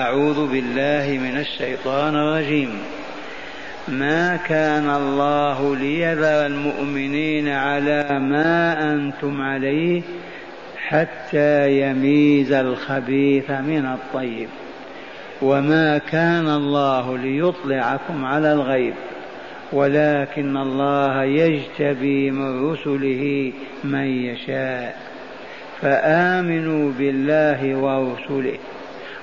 أعوذ بالله من الشيطان الرجيم. ما كان الله ليذر المؤمنين على ما أنتم عليه حتى يميز الخبيث من الطيب. وما كان الله ليطلعكم على الغيب. ولكن الله يجتبي من رسله من يشاء. فآمنوا بالله ورسله.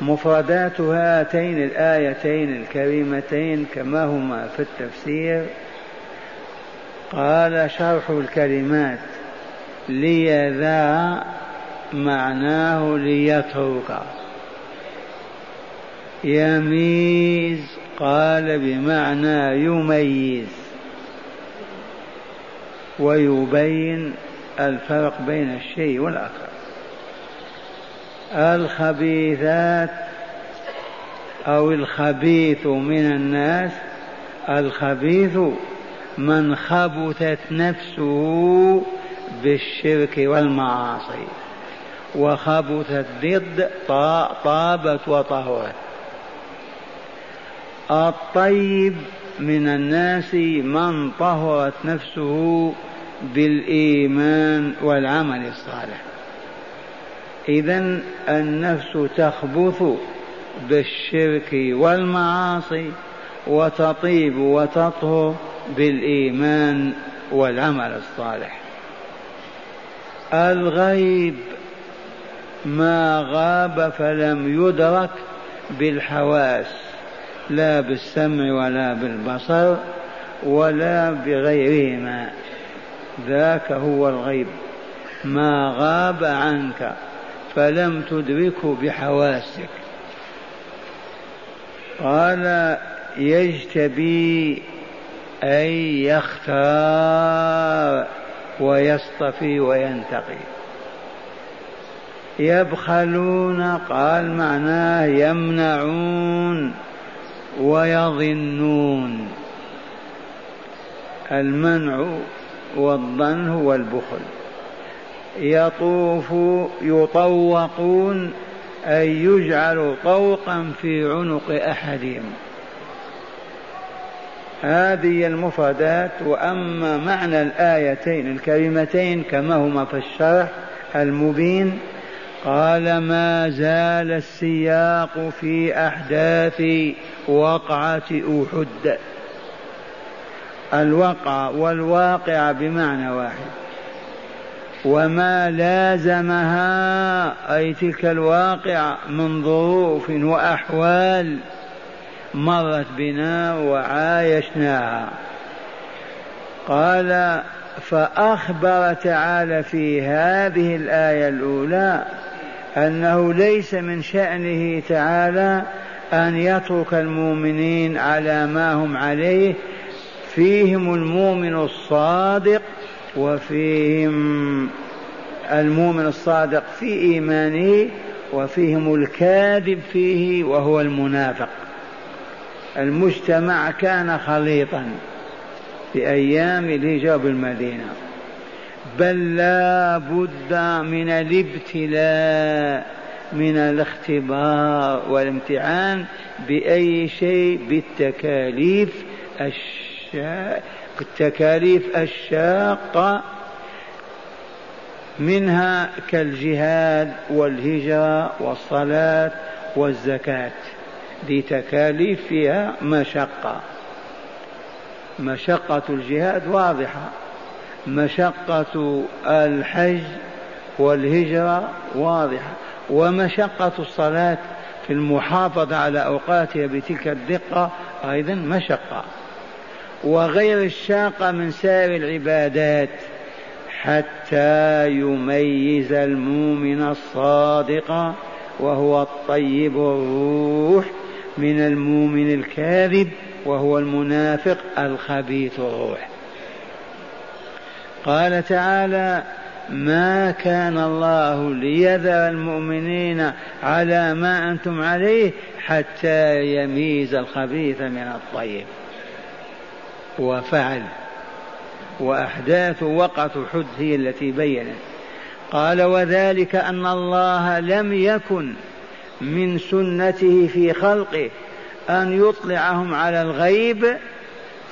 مفردات هاتين الآيتين الكريمتين كما هما في التفسير. قال شرح الكلمات ليذا معناه ليترك. يميز قال بمعنى يميز ويبين الفرق بين الشيء والآخر. الخبيثات أو الخبيث من الناس الخبيث من خبثت نفسه بالشرك والمعاصي وخبثت ضد طابت وطهرت. الطيب من الناس من طهرت نفسه بالإيمان والعمل الصالح. إذا النفس تخبث بالشرك والمعاصي وتطيب وتطهر بالإيمان والعمل الصالح. الغيب ما غاب فلم يدرك بالحواس لا بالسمع ولا بالبصر ولا بغيرهما. ذاك هو الغيب. ما غاب عنك فلم تدركه بحواسك. قال يجتبي أي يختار ويصطفي وينتقي. يبخلون قال معناه يمنعون ويظنون. المنع والظن هو البخل. يطوف يطوقون أي يجعل طوقا في عنق أحدهم. هذه المفردات وأما معنى الآيتين الكريمتين كما هما في الشرح المبين قال ما زال السياق في أحداث وقعة أحد. الوقع والواقع بمعنى واحد. وما لازمها أي تلك الواقعة من ظروف وأحوال مرت بنا وعايشناها. قال فأخبر تعالى في هذه الآية الأولى أنه ليس من شأنه تعالى أن يترك المؤمنين على ما هم عليه فيهم المؤمن الصادق وفيهم المؤمن الصادق في إيمانه وفيهم الكاذب فيه وهو المنافق. المجتمع كان خليطا في أيام الهجرة بالمدينة بل لا بد من الابتلاء من الاختبار والامتحان بأي شيء بالتكاليف الشا... التكاليف الشاقة منها كالجهاد والهجرة والصلاة والزكاة. دي تكاليف فيها مشقة. مشقة الجهاد واضحة. مشقة الحج والهجرة واضحة. ومشقة الصلاة في المحافظة على أوقاتها بتلك الدقة أيضا مشقة. وغير الشاقة من سائر العبادات حتى يميز المؤمن الصادق وهو الطيب الروح من المؤمن الكاذب وهو المنافق الخبيث الروح. قال تعالى ما كان الله ليذر المؤمنين على ما أنتم عليه حتى يميز الخبيث من الطيب وفعل وأحداث وقعت حد هي التي بينت. قال وذلك أن الله لم يكن من سنته في خلقه أن يطلعهم على الغيب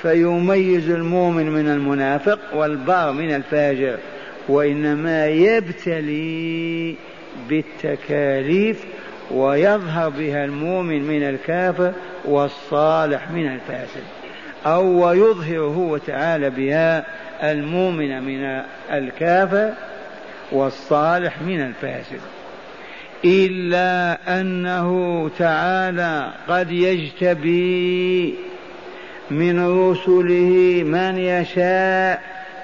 فيميز المؤمن من المنافق والبار من الفاجر وإنما يبتلي بالتكاليف ويظهر بها المؤمن من الكافر والصالح من الفاسد. أو ويظهر هو تعالى بها المؤمن من الكافر والصالح من الفاسد إلا أنه تعالى قد يجتبي من رسله من يشاء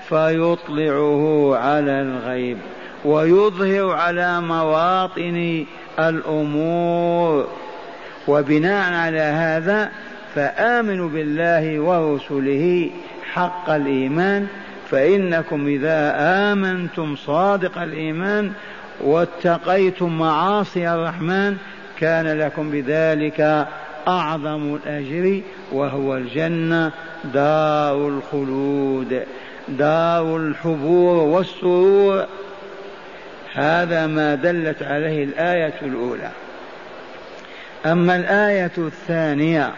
فيطلعه على الغيب ويظهر على مواطن الأمور. وبناء على هذا فآمنوا بالله ورسله حق الإيمان فإنكم إذا آمنتم صادق الإيمان واتقيتم معاصي الرحمن كان لكم بذلك أعظم الأجر وهو الجنة دار الخلود دار الحبور والسرور. هذا ما دلت عليه الآية الأولى. أما الآية الثانية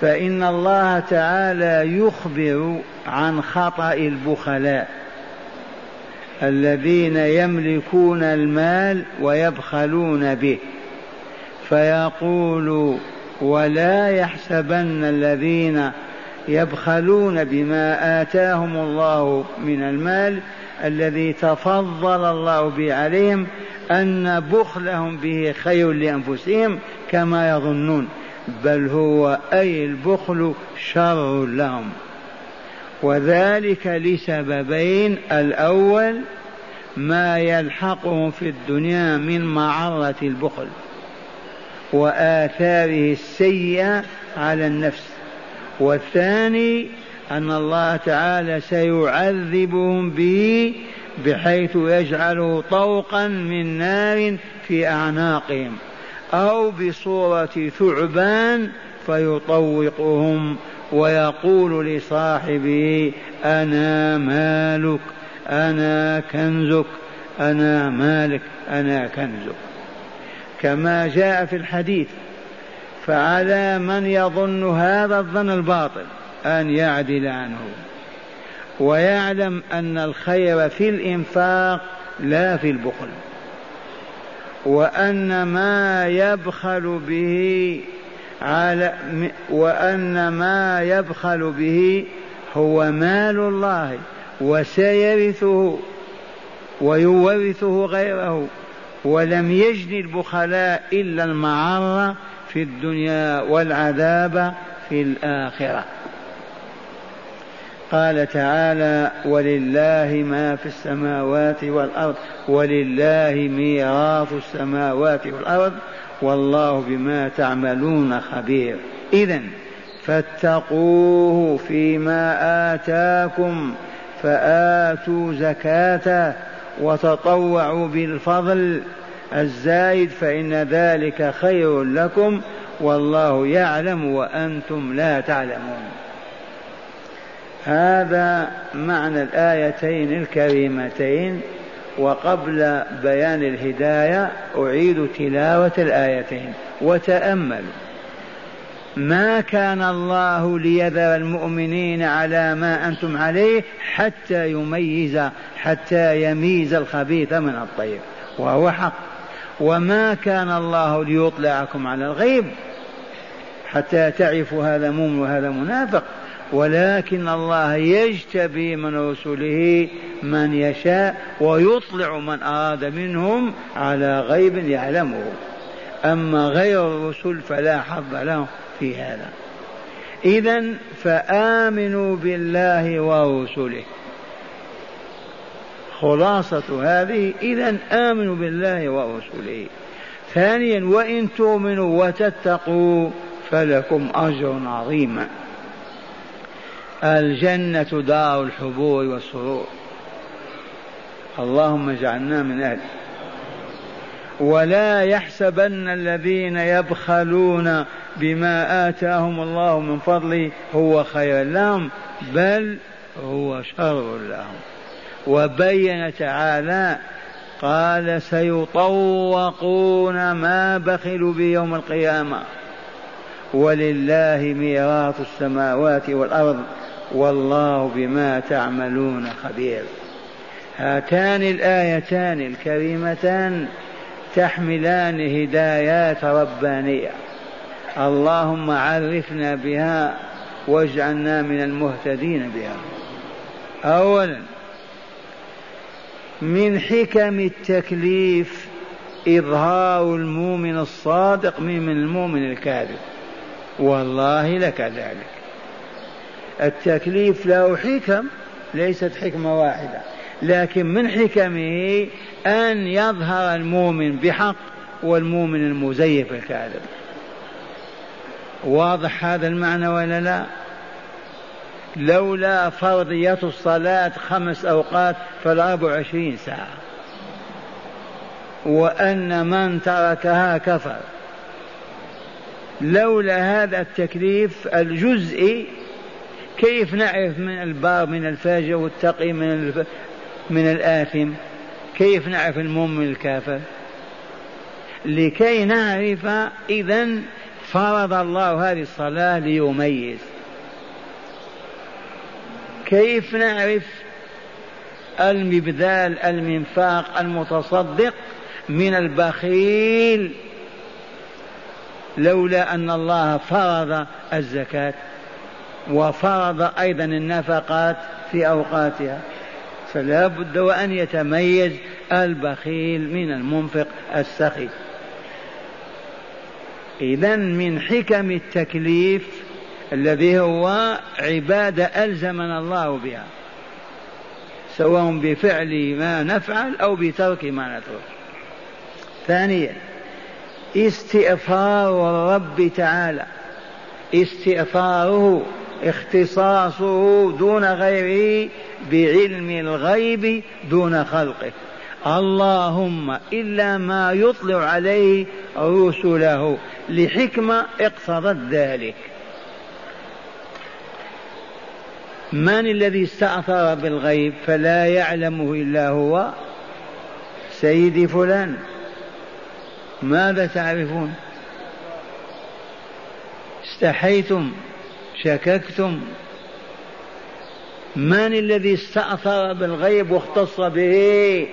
فإن الله تعالى يخبر عن خطأ البخلاء الذين يملكون المال ويبخلون به. فيقول ولا يحسبن الذين يبخلون بما آتاهم الله من المال الذي تفضل الله به عليهم أن بخلهم به خير لأنفسهم كما يظنون. بل هو أي البخل شر لهم. وذلك لسببين. الأول ما يلحقهم في الدنيا من معرة البخل وآثاره السيئة على النفس. والثاني أن الله تعالى سيعذبهم به بحيث يجعله طوقا من نار في أعناقهم. أو بصورة ثعبان فيطوقهم ويقول لصاحبه أنا مالك أنا كنزك أنا مالك أنا كنزك. كما جاء في الحديث فعلى من يظن هذا الظن الباطل أن يعدل عنه. ويعلم أن الخير في الإنفاق لا في البخل. وأن ما يبخل به على وأن ما يبخل به هو مال الله وسيرثه ويورثه غيره ولم يجد البخلاء إلا المعرة في الدنيا والعذاب في الآخرة. قال تعالى ولله ما في السماوات والأرض ولله ميراث السماوات والأرض والله بما تعملون خبير. إذا فاتقوه فيما آتاكم فآتوا زكاته وتطوعوا بالفضل الزايد فإن ذلك خير لكم والله يعلم وأنتم لا تعلمون. هذا معنى الآيتين الكريمتين وقبل بيان الهداية أعيد تلاوة الآيتين. وتأملوا ما كان الله ليذر المؤمنين على ما أنتم عليه حتى يميز حتى يميز الخبيث من الطيب. وهو حق. وما كان الله ليطلعكم على الغيب حتى تعرفوا هذا مؤمن وهذا منافق. ولكن الله يجتبي من رسله من يشاء ويطلع من أراد منهم على غيب يعلمه. أما غير الرسل فلا حظ له في هذا. إذا فآمنوا بالله ورسله. خلاصة هذه إذا آمنوا بالله ورسوله ثانيا وإن تؤمنوا وتتقوا فلكم أجر عظيم الجنة دار الحبور والسرور. اللهم اجعلنا من أهل ولا يحسبن الذين يبخلون بما آتاهم الله من فضله هو خير لهم بل هو شر لهم. وبين تعالى قال سيطوقون ما بخلوا بيوم القيامة. ولله ميراث السماوات والأرض. والله بما تعملون خبير. هاتان الآيتان الكريمتان تحملان هدايات ربانية. اللهم عرفنا بها واجعلنا من المهتدين بها. أولا من حكم التكليف إظهار المؤمن الصادق من المؤمن الكاذب. والله لكذلك التكليف له حكم ليست حكمة واحدة. لكن من حكمه أن يظهر المؤمن بحق والمؤمن المزيف الكاذب. واضح هذا المعنى ولا لا؟ لولا فرضية الصلاة خمس أوقات فالأربع وعشرين ساعة. وأن من تركها كفر. لولا هذا التكليف الجزئي كيف نعرف من البار من الفاجر والتقي من الف... من الآثم؟ كيف نعرف المؤمن الكافر؟ لكي نعرف إذا فرض الله هذه الصلاة ليميز. كيف نعرف المبذال المنفاق المتصدق من البخيل؟ لولا أن الله فرض الزكاة. وفرض أيضا النفقات في أوقاتها. فلا بد وأن يتميز البخيل من المنفق السخي إذا من حكم التكليف الذي هو عبادة ألزمنا الله بها سواء بفعل ما نفعل أو بترك ما نترك. ثانيا استئثار الرب تعالى. استئثاره اختصاصه دون غيره بعلم الغيب دون خلقه. اللهم إلا ما يطلع عليه رسله لحكمة اقتضت ذلك. من الذي استأثر بالغيب فلا يعلمه إلا هو؟ سيدي فلان. ماذا تعرفون؟ استحيتم. شككتم. من الذي استأثر بالغيب واختص به؟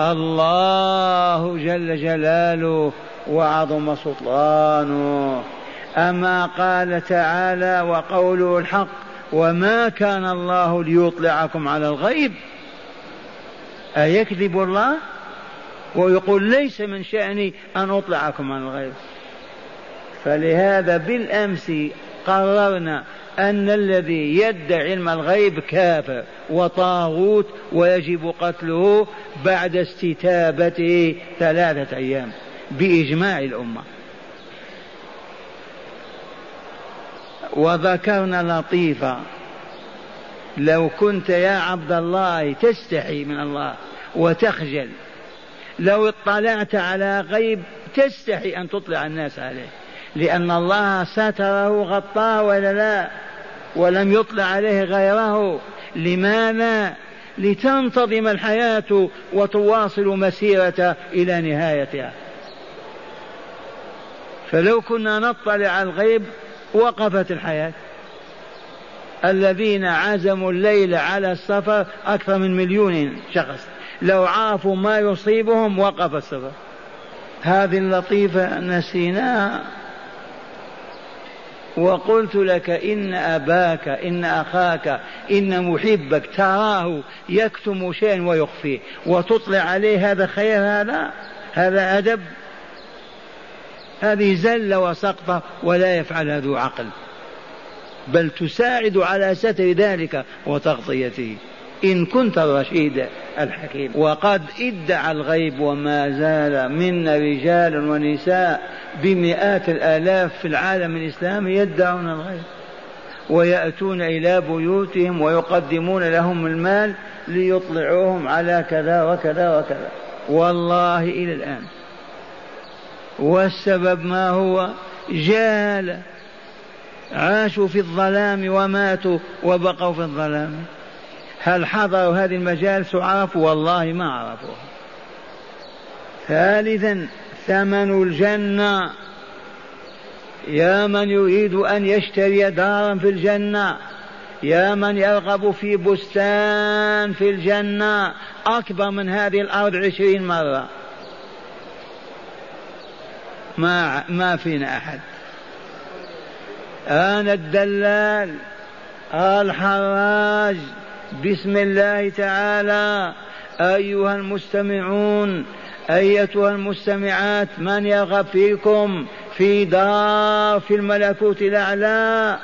الله جل جلاله وعظم سلطانه. أما قال تعالى وقوله الحق وما كان الله ليطلعكم على الغيب؟ أيكذب الله؟ ويقول ليس من شأني أن أطلعكم على الغيب. فلهذا بالأمس قررنا أن الذي يدعي علم الغيب كافر وطاغوت ويجب قتله بعد استتابته ثلاثة أيام بإجماع الأمة. وذكرنا لطيفة لو كنت يا عبد الله تستحي من الله وتخجل لو اطلعت على غيب تستحي أن تطلع الناس عليه. لأن الله ستره غطاه ولا لا؟ ولم يطلع عليه غيره. لماذا؟ لتنتظم الحياة وتواصل مسيرة إلى نهايتها. فلو كنا نطلع على الغيب وقفت الحياة. الذين عزموا الليل على السفر أكثر من مليون شخص. لو عرفوا ما يصيبهم وقف السفر. هذه اللطيفة نسيناها. وقلت لك إن أباك إن أخاك إن محبك تراه يكتم شيئا ويخفيه. وتطلع عليه هذا خير هذا هذا أدب. هذه زلة وسقطة ولا يفعلها ذو عقل. بل تساعد على ستر ذلك وتغطيته. إن كنت الرشيد الحكيم. وقد إدعى الغيب وما زال منا رجال ونساء بمئات الآلاف في العالم الإسلامي يدعون الغيب ويأتون إلى بيوتهم ويقدمون لهم المال ليطلعوهم على كذا وكذا وكذا. والله إلى الآن والسبب ما هو؟ جهل عاشوا في الظلام وماتوا وبقوا في الظلام. هل حضروا هذه المجالس وعرفوا والله ما عرفوها. ثالثا ثمن الجنة. يا من يريد أن يشتري دارا في الجنة يا من يرغب في بستان في الجنة. أكبر من هذه الأرض عشرين مرة. ما ما فينا أحد. أنا الدلال الحراج بسم الله تعالى. أيها المستمعون أيتها المستمعات من يرغب فيكم في دار في الملكوت الأعلى؟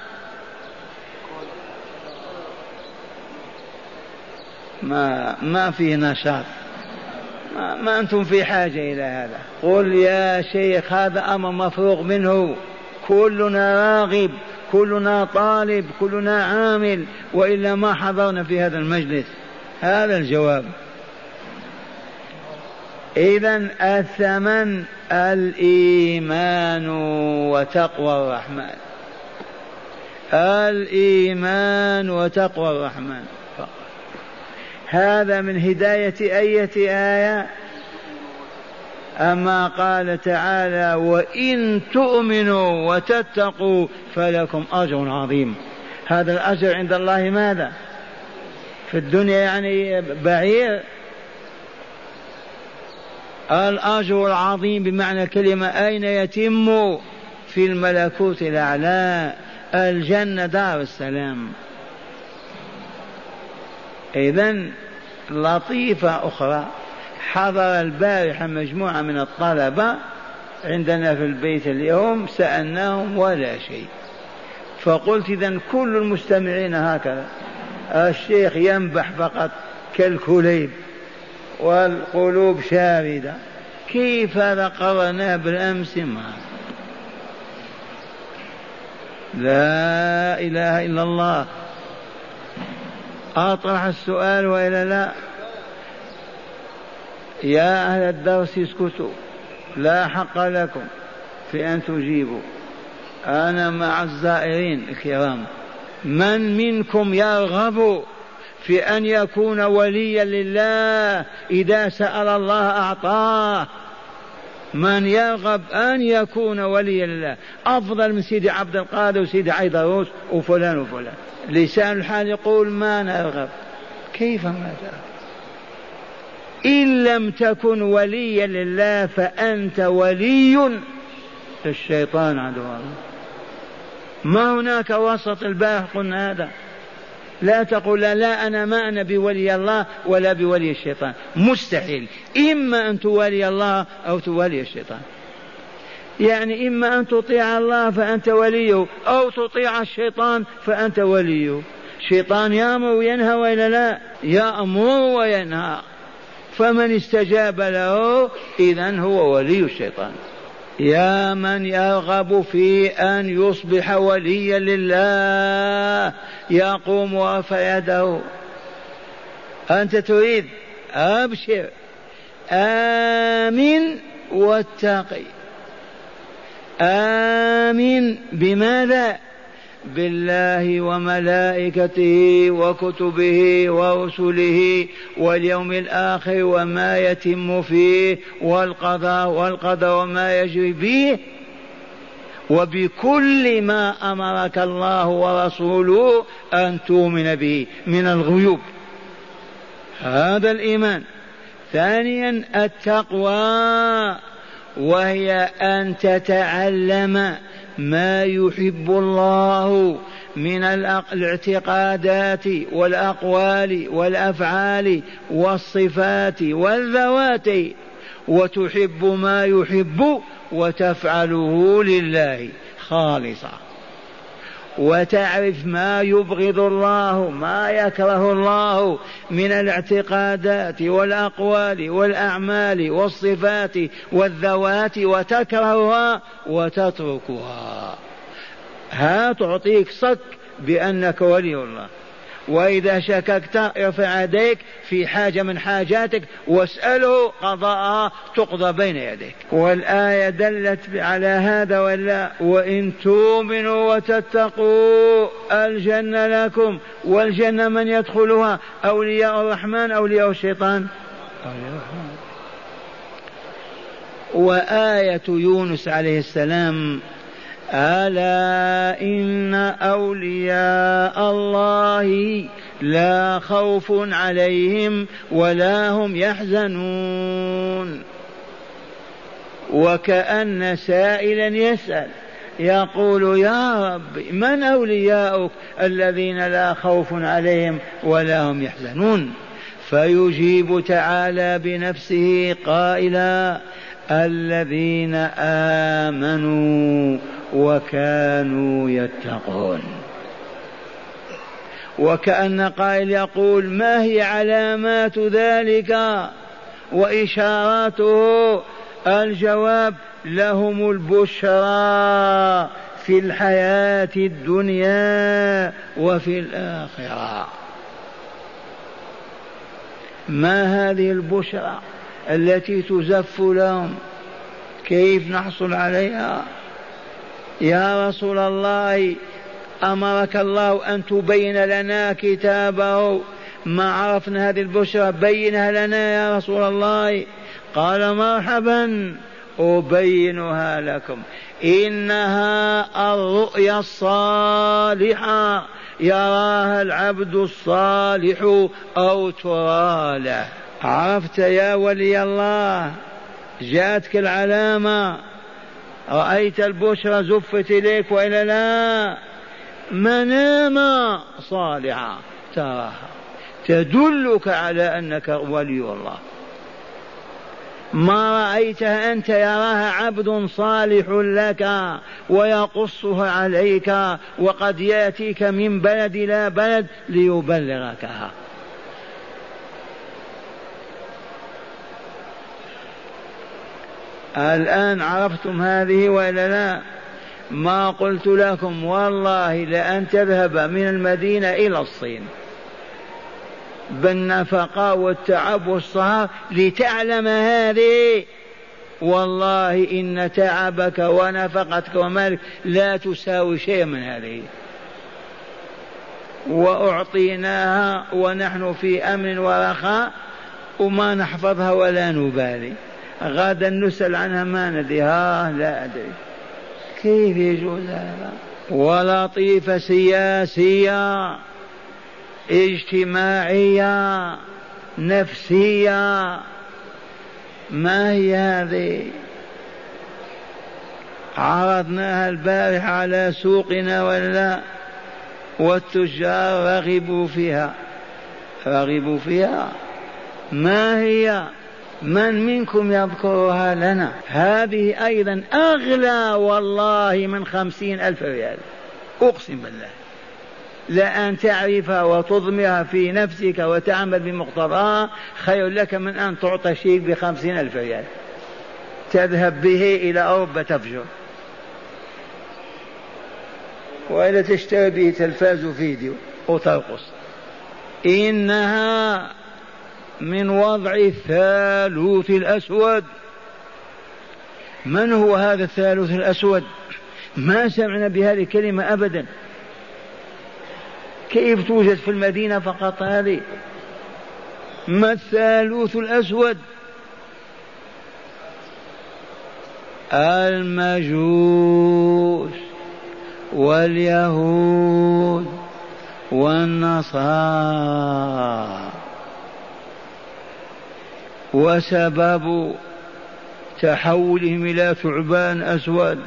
ما ما في نشاط. ما, ما أنتم في حاجة إلى هذا. قل يا شيخ هذا أمر مفروغ منه. كلنا راغب. كلنا طالب كلنا عامل وإلا ما حضرنا في هذا المجلس. هذا الجواب. اذا الثمن الإيمان وتقوى الرحمن. الإيمان وتقوى الرحمن. هذا من هداية أية آية؟ أما قال تعالى وإن تؤمنوا وتتقوا فلكم أجر عظيم. هذا الأجر عند الله ماذا؟ في الدنيا يعني بعير. الأجر العظيم بمعنى كلمة أين يتم؟ في الملكوت الأعلى الجنة دار السلام. إذا لطيفة أخرى. حضر البارحة مجموعة من الطلبة عندنا في البيت اليوم سألناهم ولا شيء. فقلت إذا كل المستمعين هكذا الشيخ ينبح فقط كالكليب والقلوب شاردة كيف هذا قرناه بالأمس ما؟ لا إله إلا الله. أطرح السؤال وإلا لا؟ يا أهل الدرس اسكتوا لا حق لكم في أن تجيبوا. أنا مع الزائرين الكرام. من منكم يرغب في أن يكون وليا لله إذا سأل الله أعطاه؟ من يرغب أن يكون وليا لله. أفضل من سيدي عبد القادر وسيدي عيدروس وفلان وفلان. لسان الحال يقول ما نرغب. كيف ما ترغب؟ إن لم تكن وليا لله فأنت ولي للشيطان عدو. الله ما هناك وسط البارح قلنا هذا؟ لا تقول لا, أنا ما أنا بولي الله ولا بولي الشيطان. مستحيل. إما أن تولي الله أو تولي الشيطان. يعني إما أن تطيع الله فأنت وليه أو تطيع الشيطان فأنت وليه الشيطان يأمر وينهى وإلا لا؟ يأمر وينهى. فمن استجاب له إذا هو ولي الشيطان. يا من يرغب في أن يصبح وليا لله يقوم ورفع يده أنت تريد؟ أبشر. آمن واتقي. آمن بماذا؟ بالله وملائكته وكتبه ورسله واليوم الآخر وما يتم فيه والقضاء والقدر وما يجري فيه وبكل ما أمرك الله ورسوله أن تؤمن به من الغيوب. هذا الإيمان. ثانيا التقوى وهي أن تتعلم ما يحب الله من الاعتقادات والأقوال والأفعال والصفات والذوات وتحب ما يحب وتفعله لله خالصا. وتعرف ما يبغض الله ما يكره الله من الاعتقادات والأقوال والأعمال والصفات والذوات وتكرهها وتتركها. ها تعطيك صك بأنك ولي الله. وإذا شككت ارفع يديك في حاجة من حاجاتك واسأله قضاءها تقضى بين يديك. والآية دلت على هذا ولا وإن تؤمنوا وتتقوا الجنة لكم والجنة من يدخلها أولياء الرحمن أولياء الشيطان. أولياء الرحمن وآية يونس عليه السلام ألا إن أولياء الله لا خوف عليهم ولا هم يحزنون وكأن سائلا يسأل يقول يا رب من أولياؤك الذين لا خوف عليهم ولا هم يحزنون فيجيب تعالى بنفسه قائلا الذين آمنوا وكانوا يتقون. وكأن قائل يقول ما هي علامات ذلك؟ وإشاراته الجواب لهم البشرى في الحياة الدنيا وفي الآخرة. ما هذه البشرى؟ التي تزف لهم. كيف نحصل عليها؟ يا رسول الله أمرك الله أن تبين لنا كتابه. ما عرفنا هذه البشرى بينها لنا يا رسول الله. قال مرحبا أبينها لكم. إنها الرؤيا الصالحة. يراها العبد الصالح أو ترى له. عرفت يا ولي الله جاءتك العلامة رأيت البشرى زفت إليك وإلا لا منامة صالحة تراها. تدلك على أنك ولي الله. ما رأيتها أنت يراها عبد صالح لك ويقصها عليك وقد يأتيك من بلد إلى بلد ليبلغكها. الآن عرفتم هذه ولا لا؟ ما قلت لكم والله لأن تذهب من المدينة إلى الصين. بالنفقة والتعب والسهر لتعلم هذه. والله إن تعبك ونفقتك ومالك لا تساوي شيء من هذه. وأعطيناها ونحن في أمن ورخاء وما نحفظها ولا نبالي. غدا نسأل عنها ما ندري. ها لا أدري. كيف يجوز هذا؟ ولطيفة سياسية اجتماعية نفسية ما هي هذه؟ عرضناها البارحة على سوقنا ولا؟ والتجار رغبوا فيها. رغبوا فيها. ما هي؟ من منكم يذكرها لنا؟ هذه أيضا أغلى والله من خمسين ألف ريال. أقسم بالله. لأن تعرفها وتضمرها في نفسك وتعمل بمقتضاها خير لك من أن تعطى شيء بخمسين ألف ريال. تذهب به إلى أوروبا تفجر. وإلا تشتري به تلفاز وفيديو وترقص. إنها من وضع الثالوث الأسود. من هو هذا الثالوث الأسود؟ ما سمعنا بهذه الكلمة أبدا. كيف توجد في المدينة فقط هذه؟ ما الثالوث الأسود؟ المجوس واليهود والنصارى. وسبب تحولهم إلى ثعبان أسود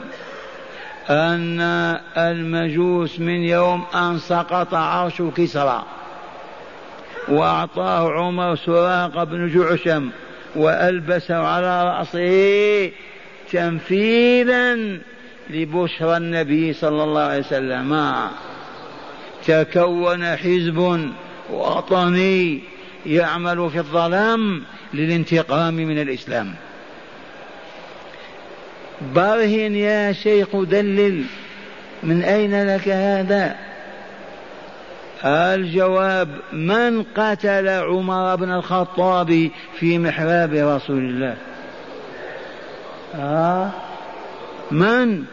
أن المجوس من يوم أن سقط عرش كسرى وأعطاه عمر سراق بن جعشم وألبسه على رأسه تنفيذا لبشرى النبي صلى الله عليه وسلم. تكون حزب وطني يعمل في الظلام للانتقام من الإسلام. برهن يا شيخ دلل من أين لك هذا؟ الجواب من قتل عمر بن الخطاب في محراب رسول الله؟ آه. من؟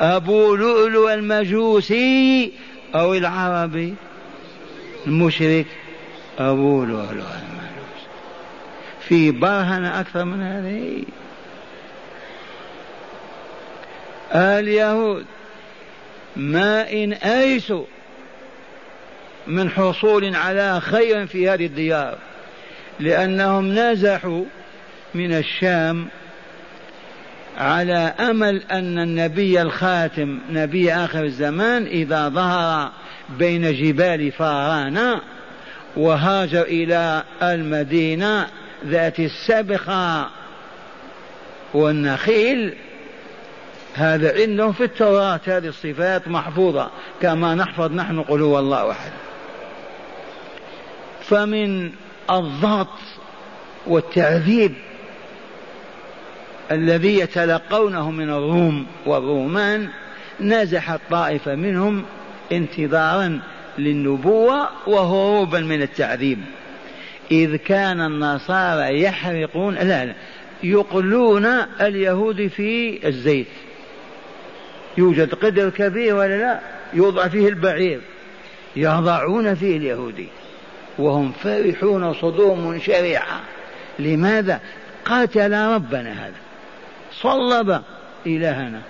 أبو لؤلؤ المجوسي أو العربي؟ المشرك أبو لؤلؤ المجوسي في برهن أكثر من هذه. اليهود ما إن أيسوا من حصول على خير في هذه الديار لأنهم نزحوا من الشام على أمل أن النبي الخاتم نبي آخر الزمان إذا ظهر بين جبال فاران وهاجر إلى المدينة ذات السبخة والنخيل. هذا عندهم في التوراة هذه الصفات محفوظة كما نحفظ نحن قل هو الله أحد. فمن الضغط والتعذيب الذي يتلقونه من الروم والرومان نزحت طائفة منهم انتظارا للنبوة وهروبا من التعذيب. إذ كان النصارى يحرقون لا لا يقلون اليهود في الزيت. يوجد قدر كبير ولا لا؟ يوضع فيه البعير. يضعون فيه اليهودي وهم فرحون صدور منشرعة لماذا؟ قاتل ربنا هذا. صلب إلهنا.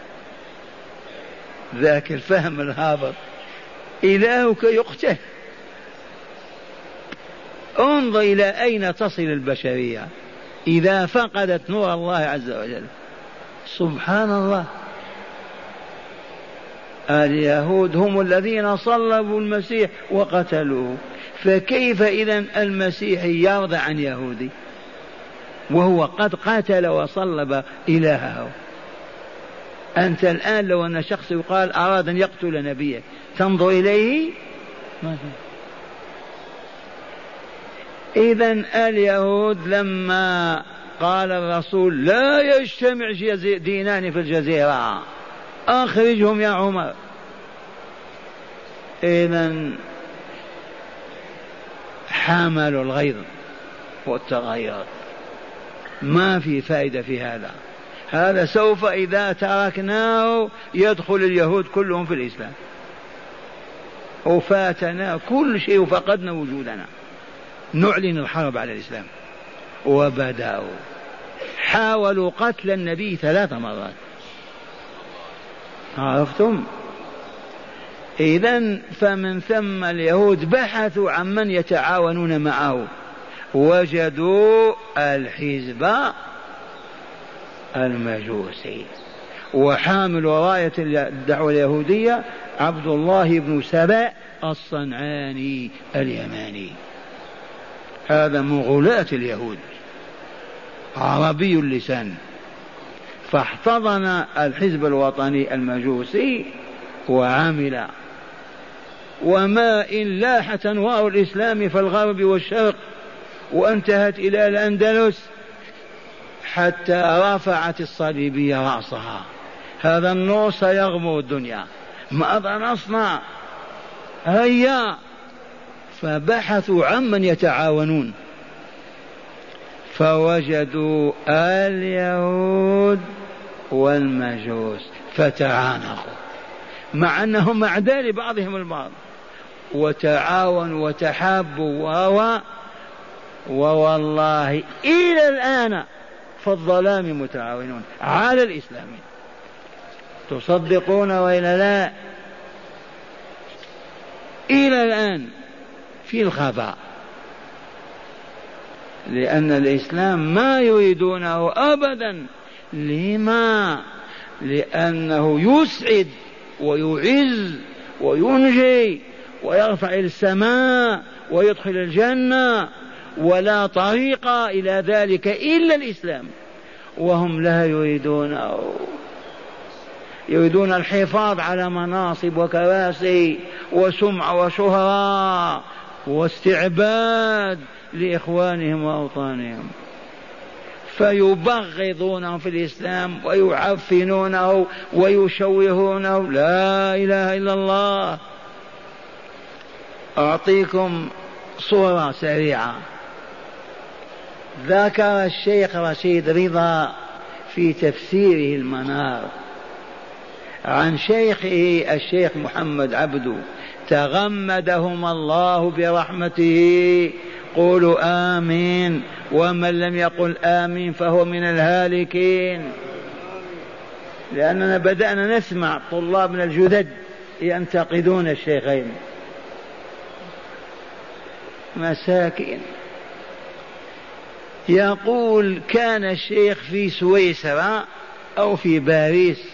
ذاك الفهم الهابط. إلهك يقتل انظر إلى أين تصل البشرية. إذا فقدت نور الله عز وجل. سبحان الله. اليهود هم الذين صلبوا المسيح وقتلوه. فكيف إذا المسيح يرضى عن يهودي؟ وهو قد قاتل وصلب إلهه. أنت الآن لو أن شخص يقال أراد أن يقتل نبيه تنظر إليه؟ إذا اليهود لما قال الرسول لا يجتمع دينان في الجزيرة أخرجهم يا عمر. إذا حاملوا الغيظ والتغير. ما في فائدة في هذا. هذا سوف إذا تركناه يدخل اليهود كلهم في الإسلام. وفاتنا كل شيء وفقدنا وجودنا. نعلن الحرب على الإسلام. وبدأوا حاولوا قتل النبي ثلاث مرات. عرفتم؟ إذا فمن ثم اليهود بحثوا عن من يتعاونون معه. وجدوا الحزب المجوسي. وحامل راية الدعوة اليهودية عبد الله بن سبأ الصنعاني اليماني. هذا من غلاة اليهود. عربي اللسان. فاحتضن الحزب الوطني المجوسي وعمل. وما إن لاحت أنوار الإسلام في الغرب والشرق وانتهت إلى الأندلس حتى رفعت الصليبية رأسها. هذا النور سيغمر الدنيا. ماذا نصنع. هيا. فبحثوا عمن يتعاونون. فوجدوا اليهود والمجوس فتعانقوا. مع أنهم أعداء لبعضهم البعض. وتعاونوا وتحابوا. و ووالله إلى الآن في الظلام متعاونون على الإسلام. تصدقون وإلا لا؟ إلى الآن في الخفاء. لأن الإسلام ما يريدونه أبدا. لما؟ لأنه يسعد ويعز وينجي ويرفع إلى السماء ويدخل الجنة ولا طريق إلى ذلك إلا الإسلام. وهم لا يريدون يريدون الحفاظ على مناصب وكراسي وسمعة وشهرة واستعباد لإخوانهم وأوطانهم. فيبغضونهم في الإسلام ويعفنونه ويشوهونه. لا إله إلا الله. أعطيكم صورة سريعة. ذكر الشيخ رشيد رضا في تفسيره المنار عن شيخه الشيخ محمد عبدو تغمدهم الله برحمته قولوا آمين ومن لم يقل آمين فهو من الهالكين لأننا بدأنا نسمع طلابنا الجدد ينتقدون الشيخين مساكين يقول كان الشيخ في سويسرا أو في باريس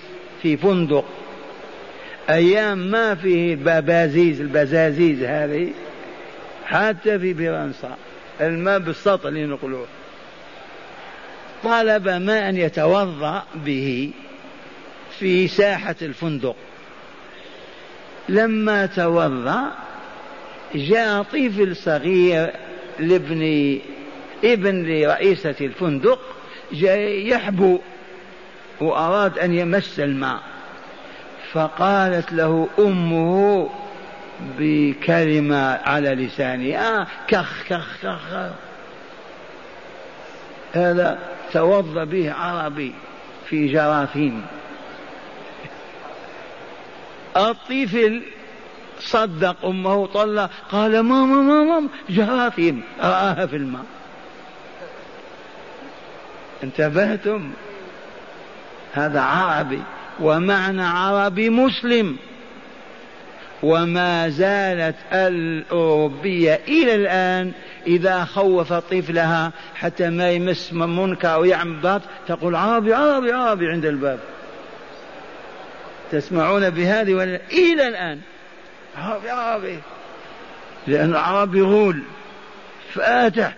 في فندق. أيام ما فيه بابازيز البزازيز هذه حتى في فرنسا. الماء بالسطح اللي نقولوه. طلب ماء يتوضأ به في ساحة الفندق. لما توضأ جاء طفل صغير لابن ابن لرئيسة الفندق جاء يحبو وأراد أن يمس الماء. فقالت له أمه بكلمة على لسانها آه كخ كخ كخ هذا توضأ به عربي في جراثيم. الطفل صدق أمه طلع قال ماما ماما جراثيم. رآها في الماء. انتبهتم؟ هذا عربي ومعنى عربي مسلم. وما زالت الأوروبية إلى الآن إذا خوف طفلها حتى ما يمس من منكر أو يعمل باط تقول عربي عربي عربي عند الباب. تسمعون بهذه ولا إلى الآن. عربي عربي. لأن العربي غول فاتح.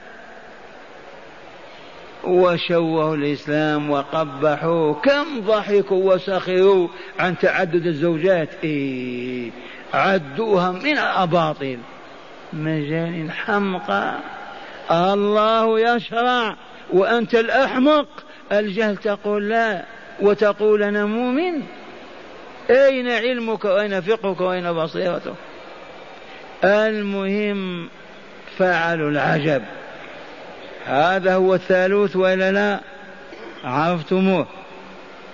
وشوهوا الإسلام وقبحوه كم ضحكوا وسخروا عن تعدد الزوجات. إيه عدوها من الأباطيل. مجال حمقى. الله يشرع. وأنت الأحمق. الجهل تقول لا. وتقول أنا مؤمن. أين علمك وأين فقهك وأين بصيرتك؟ المهم فعلوا العجب. هذا هو الثالوث ولا لا؟ عرفتموه.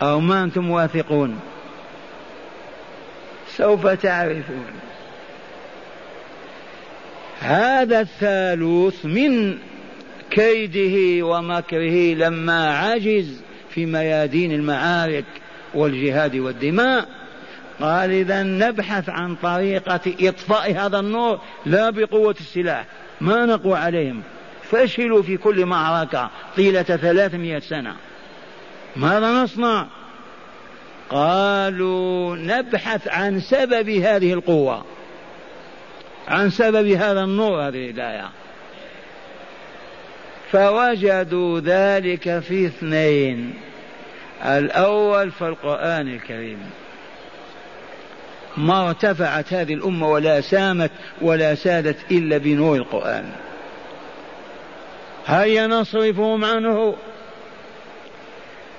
أو ما أنتم واثقون؟ سوف تعرفون. هذا الثالوث من كيده ومكره لما عجز في ميادين المعارك والجهاد والدماء. قال إذا نبحث عن طريقة إطفاء هذا النور لا بقوة السلاح. ما نقوى عليهم؟ فشلوا في كل معركة طيلة ثلاثمائة سنة. ماذا نصنع؟ قالوا نبحث عن سبب هذه القوة. عن سبب هذا النور هذه الآية فوجدوا ذلك في اثنين. الأول في القرآن الكريم. ما ارتفعت هذه الأمة ولا سامت ولا سادت إلا بنور القرآن. هيا نصرفهم عنه.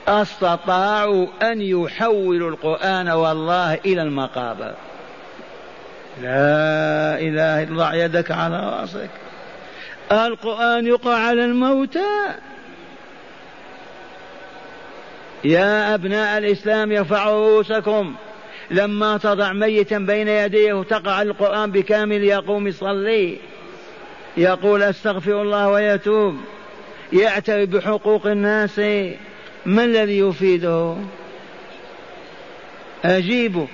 أستطاعوا أن يحولوا القرآن والله إلى المقابر. لا إله إلا الله يدك على رأسك. القرآن يقع على الموتى. يا أبناء الإسلام ارفعوا رؤوسكم. لما تضع ميتا بين يديه تقع القرآن بكامل يقوم يصلي. يقول أستغفر الله ويتوب. يعترف بحقوق الناس. ما الذي يفيده؟ أجيبوا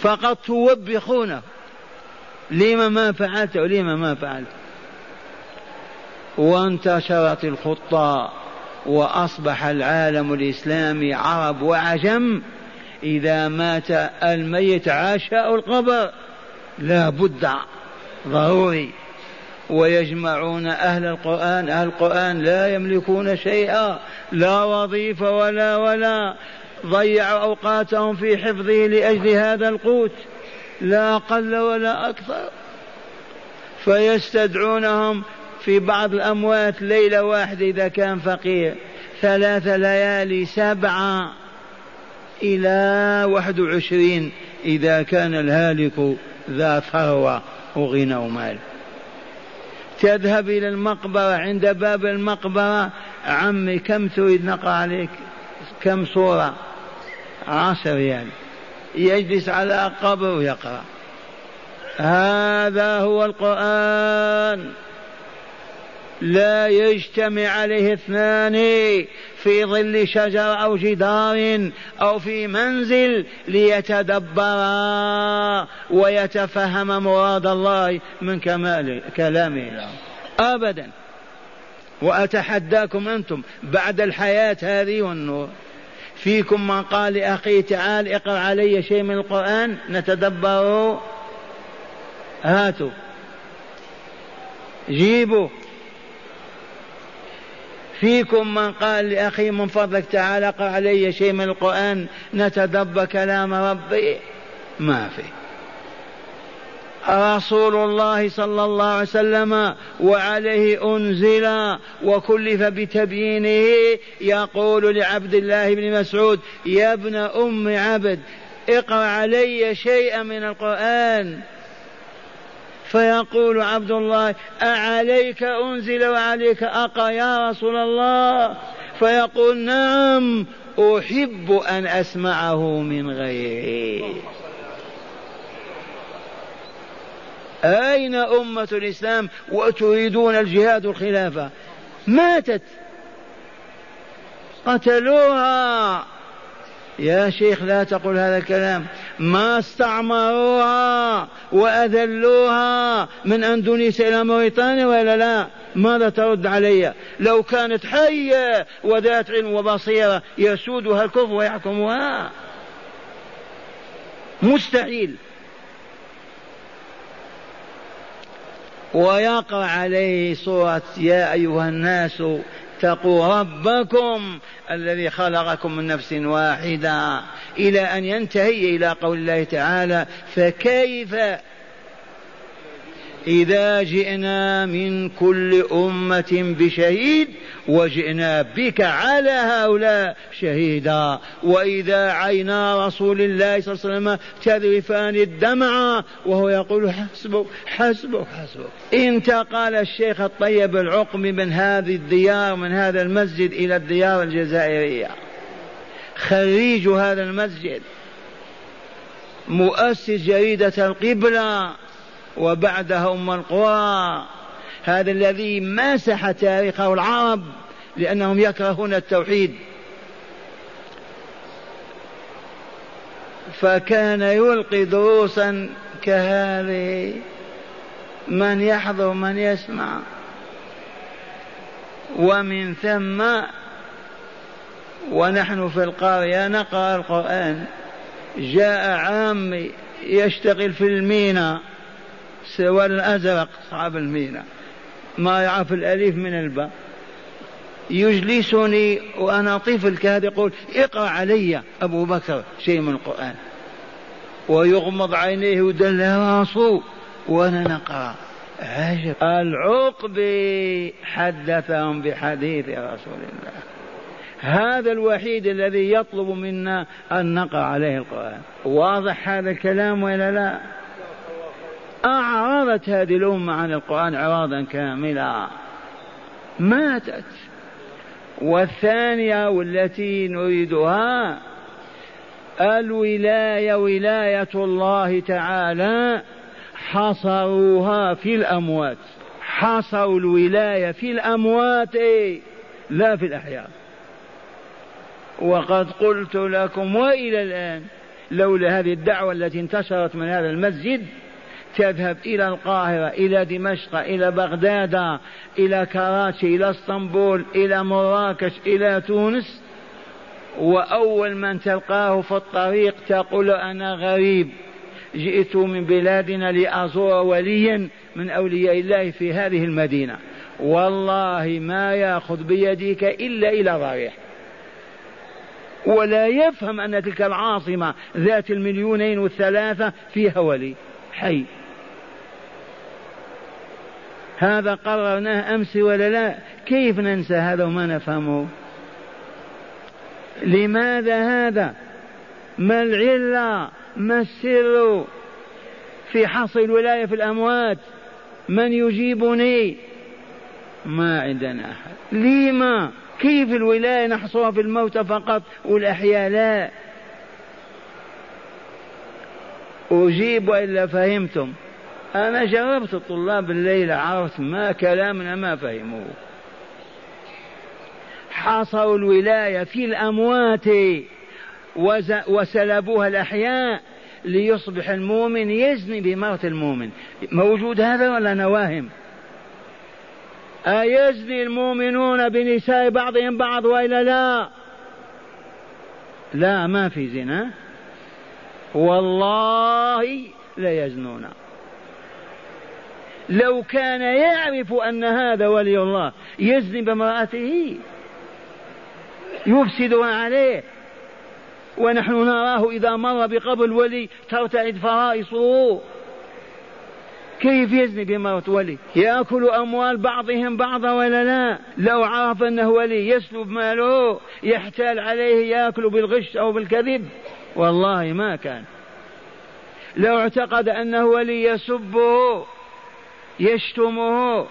فقط توبخونه. لما ما فعلت ولما ما فعلت. وانتشرت الخطة. وأصبح العالم الإسلامي عرب وعجم. إذا مات الميت عشاء القبر. لا بد ضروري ويجمعون أهل القرآن أهل القرآن لا يملكون شيئا لا وظيفة ولا ولا. ضيعوا أوقاتهم في حفظه لأجل هذا القوت. لا أقل ولا أكثر. فيستدعونهم في بعض الأموات ليلة واحدة إذا كان فقير. ثلاث ليالي سبعة إلى واحد وعشرين إذا كان الهالك ذا ثروة وغنى ومال تذهب إلى المقبرة عند باب المقبرة عمي كم تريد نقرأ عليك؟ كم صورة؟ عشر ريال. يجلس على قبر ويقرأ هذا هو القرآن. لا يجتمع عليه اثنان في ظل شجر أو جدار أو في منزل ليتدبرا ويتفهم مراد الله من كمال كلامه. ابدا. وأتحداكم أنتم بعد الحياة هذه والنور. فيكم من قال لاخيه تعال اقرأ علي شيء من القرآن نتدبره هاتوا. جيبوا. فيكم من قال لأخي من فضلك تعال اقرأ علي شيء من القرآن نتدبر كلام ربي. ما في. رسول الله صلى الله عليه وسلم وعليه أنزل وكلف بتبيينه يقول لعبد الله بن مسعود يا ابن أم عبد اقرأ علي شيئا من القرآن. فيقول عبد الله أعليك أنزل وعليك أقى يا رسول الله؟ فيقول نعم أحب أن أسمعه من غيري. أين أمة الإسلام وتريدون الجهاد والخلافة؟ ماتت. قتلوها. يا شيخ لا تقول هذا الكلام. ما استعمروها وأذلوها من أندونيسيا إلى موريتانيا ولا لا ماذا ترد علي؟ لو كانت حية وذات علم وبصيرة يسودها الكفر ويحكمها. مستحيل. ويقرأ عليه سورة يا أيها الناس اتقوا ربكم الذي خلقكم من نفس واحدة. إلى أن ينتهي إلى قول الله تعالى فكيف إذا جئنا من كل أمة بشهيد وجئنا بك على هؤلاء شهيدا. وإذا عينا رسول الله صلى الله عليه وسلم تذرفان الدمع وهو يقول حسبك حسبك حسبك. انتقل الشيخ الطيب العقمي من هذه الديار من هذا المسجد إلى الديار الجزائرية. خريج هذا المسجد مؤسس جريدة القبلة. وبعدها أم القرى هذا الذي مسح تاريخه العرب لأنهم يكرهون التوحيد. فكان يلقي دروسا كهذه. من يحضر من يسمع. ومن ثم ونحن في القرية نقرأ القرآن. جاء عام يشتغل في المينا السواد الأزرق صعب المينا. ما يعرف الأليف من الباء. يجلسني وأنا طفل كهذا يقول اقرأ علي أبو بكر شيء من القرآن. ويغمض عينيه ودل راسه وأنا نقرأ. عجب. العقبي حدثهم بحديث رسول الله. هذا الوحيد الذي يطلب منا أن نقرأ عليه القرآن. واضح هذا الكلام ولا لا؟ أعرضت هذه الأمة عن القرآن إعراضا كاملا. ماتت. والثانية والتي نريدها الولاية ولاية الله تعالى حصروها في الأموات. حصروا الولاية في الأموات لا في الأحياء. وقد قلت لكم وإلى الآن لولا هذه الدعوة التي انتشرت من هذا المسجد تذهب إلى القاهرة إلى دمشق إلى بغداد إلى كراتشي إلى اسطنبول إلى مراكش إلى تونس. وأول من تلقاه في الطريق تقول أنا غريب جئت من بلادنا لأزور وليا من أولياء الله في هذه المدينة. والله ما يأخذ بيدك إلا إلى ضريح. ولا يفهم أن تلك العاصمة ذات المليونين والثلاثة فيها ولي حي. هذا قررناه أمس ولا لا؟ كيف ننسى هذا وما نفهمه؟ لماذا هذا؟ ما العلة؟ ما السر في حصر الولاية في الأموات؟ من يجيبني؟ ما عندنا أحد. لما؟ كيف الولاية نحصرها في الموت فقط والأحياء لا؟ أجيب وإلا فهمتم. أنا جربت الطلاب الليلة عرفت ما كلامنا ما فهموه. حصروا الولاية في الأموات وسلبوها الأحياء ليصبح المؤمن يزني بمرة المؤمن. موجود هذا ولا نواهم أيزني المؤمنون بنساء بعضهم بعض وإلا لا؟ لا ما في زنا. والله لا يزنون. لو كان يعرف أن هذا ولي الله يزني بامرأته يفسدها عليه. ونحن نراه إذا مر بقبر الولي ترتعد فرائصه. كيف يزني بمرة ولي؟ يأكل أموال بعضهم بعضا ولا لا؟ لو عرف أنه ولي يسلب ماله يحتال عليه يأكل بالغش أو بالكذب؟ والله ما كان. لو اعتقد أنه ولي يسبه يشتمه.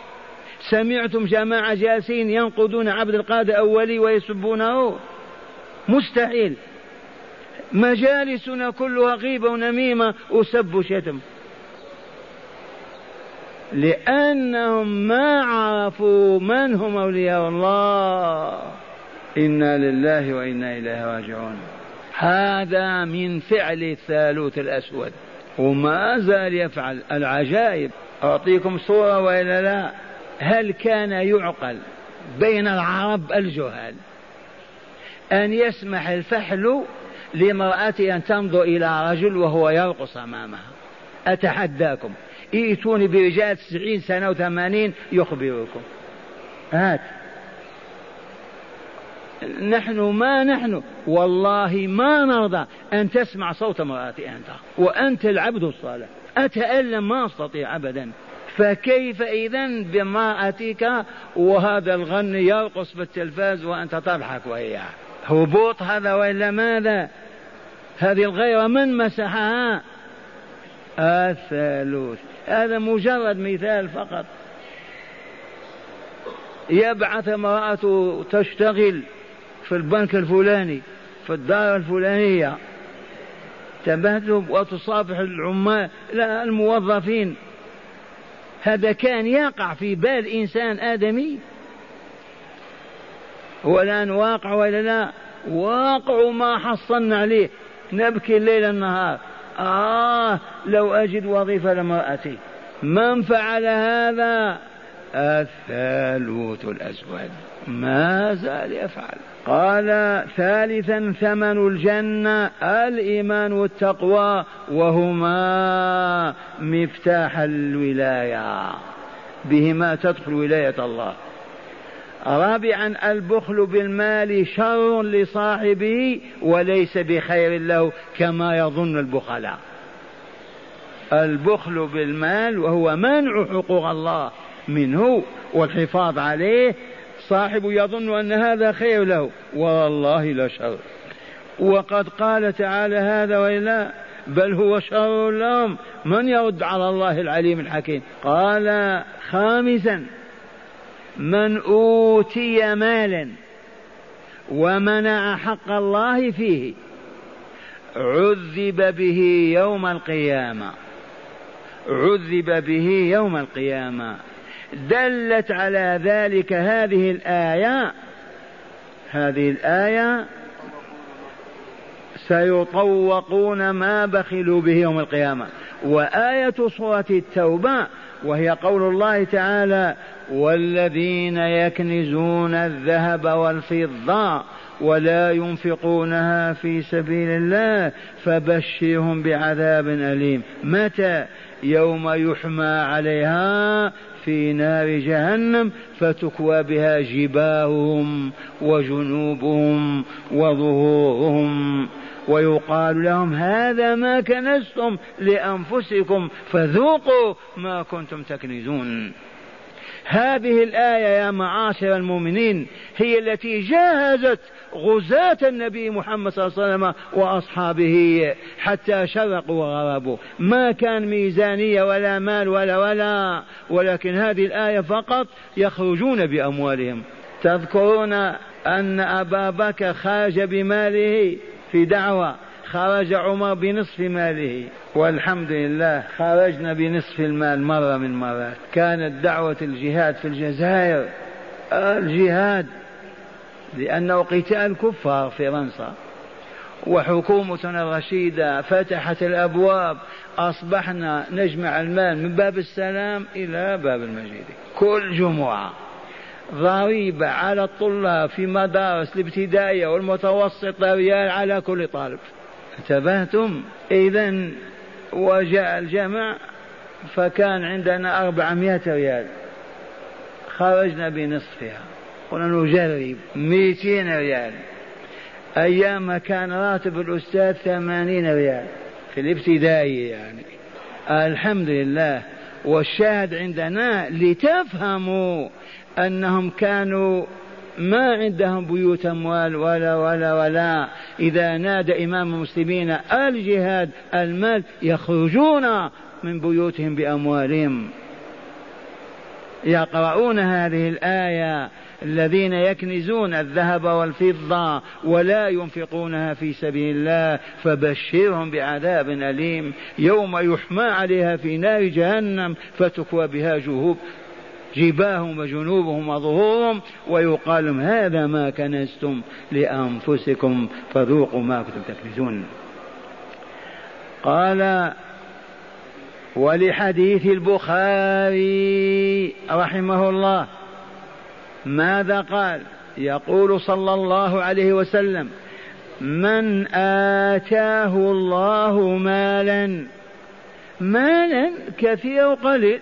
سمعتم جماعة جالسين ينقضون عبد القادر أو ولي ويسبونه؟ مستحيل. مجالسنا كلها غيبة ونميمة وسب وشتم لأنهم ما عرفوا من هم أولياء الله. إنا لله وإنا إليه راجعون. هذا من فعل الثالوث الأسود. وما زال يفعل. العجائب. أعطيكم صورة وإلا لا؟ هل كان يعقل بين العرب الجهال أن يسمح الفحل لامرأة أن تنظر إلى رجل وهو يرقص أمامها؟ أتحداكم. ائتوني برجال تسعين سنة وثمانين يخبركم. هات. نحن ما نحن. والله ما نرضى أن تسمع صوت امرأتي أنت وأنت العبد الصالح. أتألم؟ ما أستطيع أبدا. فكيف إذا بامرأتك وهذا الغني يرقص في التلفاز وأنت تضحك وهي؟ هبوط هذا وإلا ماذا؟ هذه الغيرة من مسحها؟ الثالوث. هذا مجرد مثال فقط. يبعث امرأته تشتغل في البنك الفلاني في الدار الفلانية. تبهتم وتصافح العمال لا الموظفين. هذا كان يقع في بال إنسان آدمي. والآن واقع ولا لا؟ واقع ما حصلنا عليه. نبكي الليل النهار. آه لو أجد وظيفة لامرأتي من فعل هذا؟ الثالوث الأسود. ما زال يفعل قال ثالثا ثمن الجنة الإيمان والتقوى وهما مفتاح الولاية. بهما تدخل ولاية الله. رابعا البخل بالمال شر لصاحبه وليس بخير له كما يظن البخلاء. البخل بالمال وهو منع حقوق الله منه والحفاظ عليه صاحب يظن أن هذا خير له. والله لشر وقد قال تعالى هذا وإلا بل هو شر لهم. من يرد على الله العليم الحكيم؟ قال خامسا من أوتي مالا ومنع حق الله فيه عذب به يوم القيامة. عذب به يوم القيامة. دلت على ذلك هذه الآية. هذه الآية سيطوقون ما بخلوا به يوم القيامة. وآية سورة التوبة وهي قول الله تعالى والذين يكنزون الذهب والفضة ولا ينفقونها في سبيل الله فبشرهم بعذاب أليم. متى؟ يوم يحمى عليها في نار جهنم فتكوى بها جباههم وجنوبهم وظهورهم ويقال لهم هذا ما كنزتم لأنفسكم فذوقوا ما كنتم تكنزون هذه الآية يا معاشر المؤمنين هي التي جاهزت غزاة النبي محمد صلى الله عليه وسلم وأصحابه حتى شرقوا وغربوا. ما كان ميزانية ولا مال ولا ولا ولكن هذه الآية فقط يخرجون بأموالهم. تذكرون أن أبا بكر خرج بماله في دعوة. خرج عمر بنصف ماله والحمد لله خرجنا بنصف المال مرة من مرات. كانت دعوة الجهاد في الجزائر الجهاد لأنه قتال كفار فرنسا. وحكومتنا الرشيدة فتحت الأبواب أصبحنا نجمع المال من باب السلام إلى باب المجيد. كل جمعة ضريبة على الطلاب في مدارس الابتدائية والمتوسطة ريال على كل طالب. انتبهتم؟ إذا وجاء الجمع فكان عندنا أربعمائة ريال. خرجنا بنصفها. قلنا نجرب. مئتين ريال. أيام كان راتب الأستاذ ثمانين ريال. في الابتدائي يعني. الحمد لله. والشاهد عندنا لتفهموا أنهم كانوا ما عندهم بيوت أموال ولا ولا ولا. إذا نادى إمام المسلمين الجهاد المال يخرجون من بيوتهم بأموالهم. يقرؤون هذه الآية. الذين يكنزون الذهب والفضة ولا ينفقونها في سبيل الله فبشرهم بعذاب أليم. يوم يحمى عليها في نار جهنم فتكوى بها جهوب. جباههم وجنوبهم وظهورهم ويقال لهم هذا ما كنزتم لأنفسكم فذوقوا ما كنتم تكنزون قال ولحديث البخاري رحمه الله ماذا قال؟ يقول صلى الله عليه وسلم من آتاه الله مالا مالا كثير وقليل.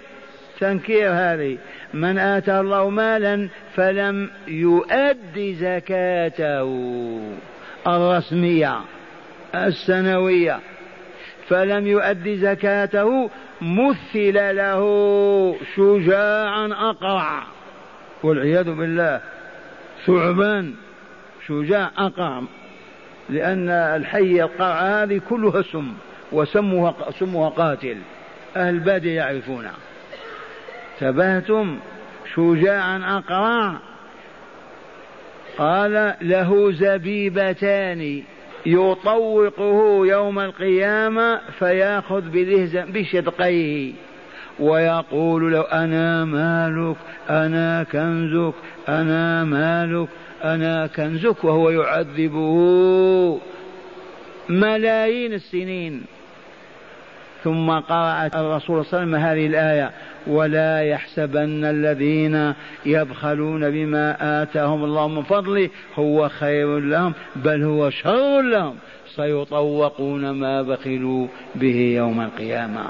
تنكير هذه. من آتى الله مالا فلم يؤد زكاته. الرسمية السنوية. فلم يؤد زكاته مثل له شجاعا أقرع. والعياذ بالله ثعبان شجاع أقرع. لأن الحي القرع هذه كلها سم وسمها سمها قاتل. أهل البادية يعرفونها تبهتم شجاعا أقرع. قال له زبيبتان يطوقه يوم القيامة فيأخذ بشدقيه ويقول له أنا مالك أنا كنزك أنا مالك أنا كنزك وهو يعذبه. ملايين السنين. ثم قرأ الرسول صلى الله عليه وسلم هذه الآية ولا يحسبن الذين يبخلون بما آتاهم الله من فضله هو خير لهم بل هو شر لهم. سيطوقون ما بخلوا به يوم القيامة.